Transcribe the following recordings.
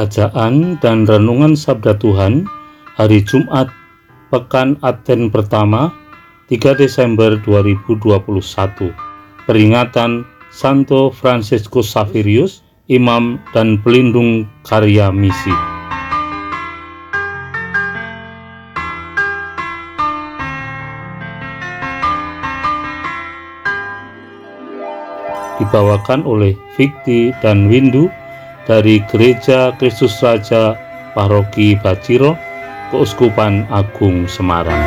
Bacaan dan Renungan Sabda Tuhan Hari Jumat Pekan Advent Pertama 3 Desember 2021 Peringatan Santo Franciscus Saverius Imam dan Pelindung Karya Misi. Dibawakan oleh Fikti dan Windu dari Gereja Kristus Raja Paroki Baciro, Keuskupan Agung Semarang.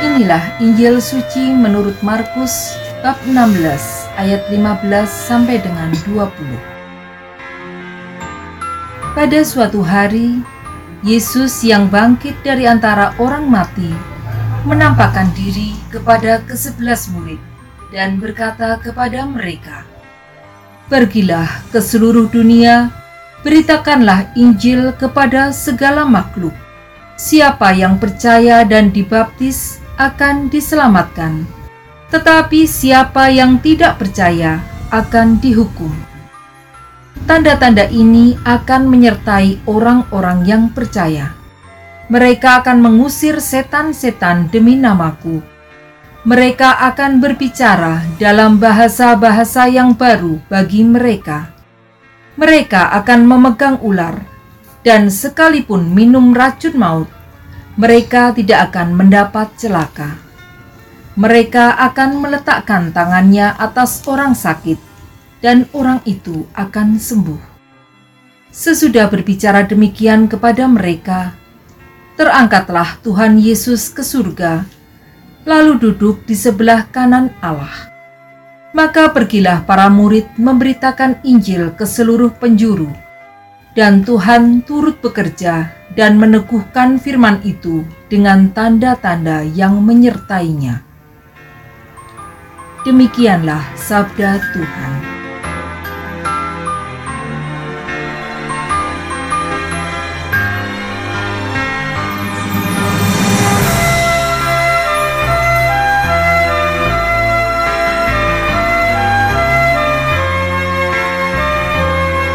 Inilah Injil suci menurut Markus bab 16 ayat 15 sampai dengan 20. Pada suatu hari, Yesus yang bangkit dari antara orang mati menampakkan diri kepada kesebelas murid dan berkata kepada mereka, Pergilah ke seluruh dunia, beritakanlah Injil kepada segala makhluk. Siapa yang percaya dan dibaptis akan diselamatkan, tetapi siapa yang tidak percaya akan dihukum. Tanda-tanda ini akan menyertai orang-orang yang percaya mereka akan mengusir setan-setan demi namaku. Mereka akan berbicara dalam bahasa-bahasa yang baru bagi mereka. Mereka akan memegang ular, dan sekalipun minum racun maut, mereka tidak akan mendapat celaka. Mereka akan meletakkan tangannya atas orang sakit, dan orang itu akan sembuh. Sesudah berbicara demikian kepada mereka, terangkatlah Tuhan Yesus ke surga, lalu duduk di sebelah kanan Allah. Maka pergilah para murid memberitakan Injil ke seluruh penjuru, dan Tuhan turut bekerja dan meneguhkan firman itu dengan tanda-tanda yang menyertainya. Demikianlah sabda Tuhan.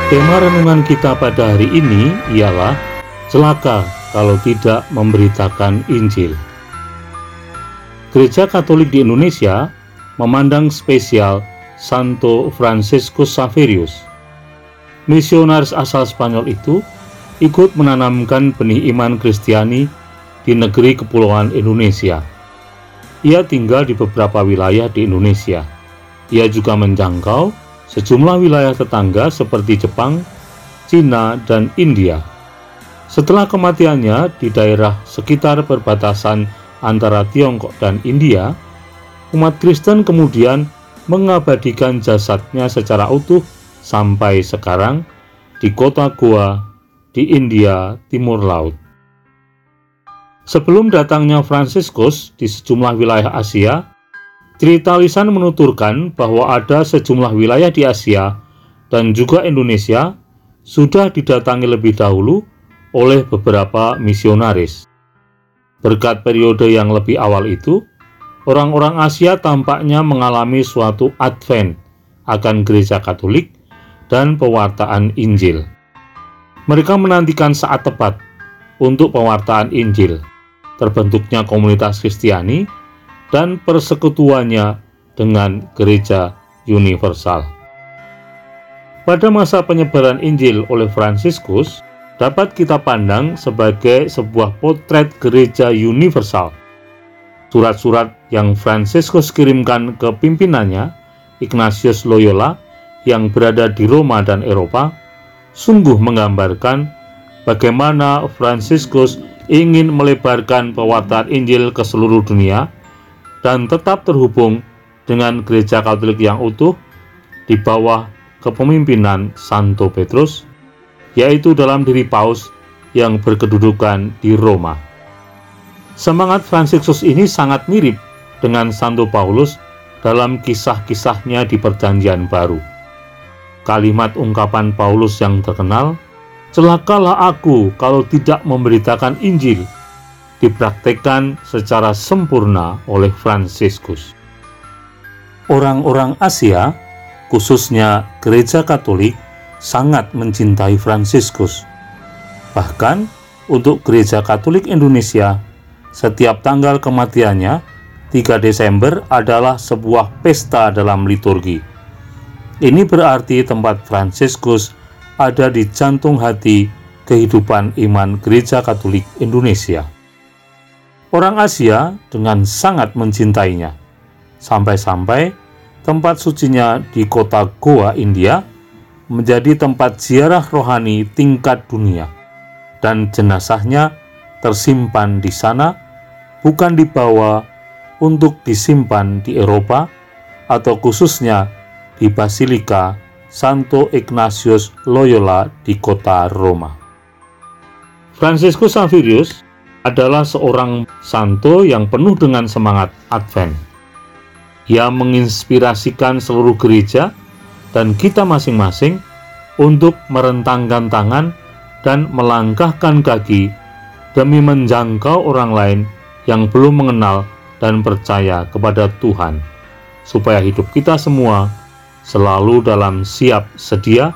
Tema renungan kita pada hari ini ialah celaka kalau tidak memberitakan Injil. Gereja Katolik di Indonesia memandang spesial Santo Franciscus Saverius. Misionaris asal Spanyol itu ikut menanamkan benih iman Kristiani di negeri kepulauan Indonesia. Ia tinggal di beberapa wilayah di Indonesia. Ia juga menjangkau sejumlah wilayah tetangga seperti Jepang, Cina, dan India. Setelah kematiannya di daerah sekitar perbatasan antara Tiongkok dan India, umat Kristen kemudian mengabadikan jasadnya secara utuh sampai sekarang di kota Goa di India Timur Laut. Sebelum datangnya Fransiskus di sejumlah wilayah Asia, Cerita lisan menuturkan bahwa ada sejumlah wilayah di Asia dan juga Indonesia sudah didatangi lebih dahulu oleh beberapa misionaris. Berkat periode yang lebih awal itu, orang-orang Asia tampaknya mengalami suatu advent akan gereja Katolik dan pewartaan Injil. Mereka menantikan saat tepat untuk pewartaan Injil, terbentuknya komunitas Kristiani dan persekutuannya dengan gereja universal. Pada masa penyebaran Injil oleh Fransiskus, dapat kita pandang sebagai sebuah potret gereja universal. Surat-surat yang Fransiskus kirimkan ke pimpinannya, Ignatius Loyola, yang berada di Roma dan Eropa sungguh menggambarkan bagaimana Fransiskus ingin melebarkan pewartaan Injil ke seluruh dunia dan tetap terhubung dengan gereja Katolik yang utuh di bawah kepemimpinan Santo Petrus, yaitu dalam diri Paus yang berkedudukan di Roma. Semangat Fransiskus ini sangat mirip dengan Santo Paulus dalam kisah-kisahnya di Perjanjian Baru. Kalimat ungkapan Paulus yang terkenal, "Celakalah aku kalau tidak memberitakan Injil," dipraktekkan secara sempurna oleh Fransiskus. Orang-orang Asia, khususnya gereja Katolik, sangat mencintai Fransiskus. Bahkan untuk gereja Katolik Indonesia, setiap tanggal kematiannya 3 Desember adalah sebuah pesta dalam liturgi. Ini berarti tempat Fransiskus ada di jantung hati kehidupan iman Gereja Katolik Indonesia. Orang Asia dengan sangat mencintainya, sampai-sampai tempat sucinya di kota Goa, India, menjadi tempat ziarah rohani tingkat dunia, dan jenazahnya tersimpan di sana, bukan dibawa untuk disimpan di Eropa atau khususnya di Basilika Santo Ignatius Loyola di kota Roma. Fransiskus Xaverius adalah seorang santo yang penuh dengan semangat Advent. Ia menginspirasikan seluruh gereja dan kita masing-masing untuk merentangkan tangan dan melangkahkan kaki demi menjangkau orang lain yang belum mengenal dan percaya kepada Tuhan, supaya hidup kita semua selalu dalam siap sedia,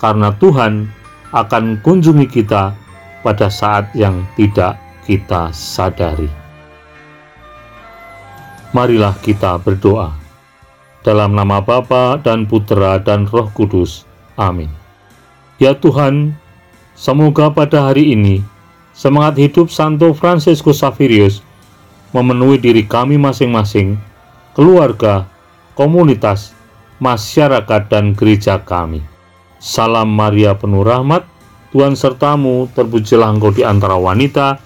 karena Tuhan akan kunjungi kita pada saat yang tidak kita sadari. Marilah kita berdoa. Dalam nama Bapa dan Putra dan Roh Kudus. Amin. Ya Tuhan, semoga pada hari ini semangat hidup Santo Fransiskus Xaverius memenuhi diri kami masing-masing, keluarga, komunitas, masyarakat, dan gereja kami. Salam Maria penuh rahmat, Tuhan sertamu, terpujilah engkau di antara wanita,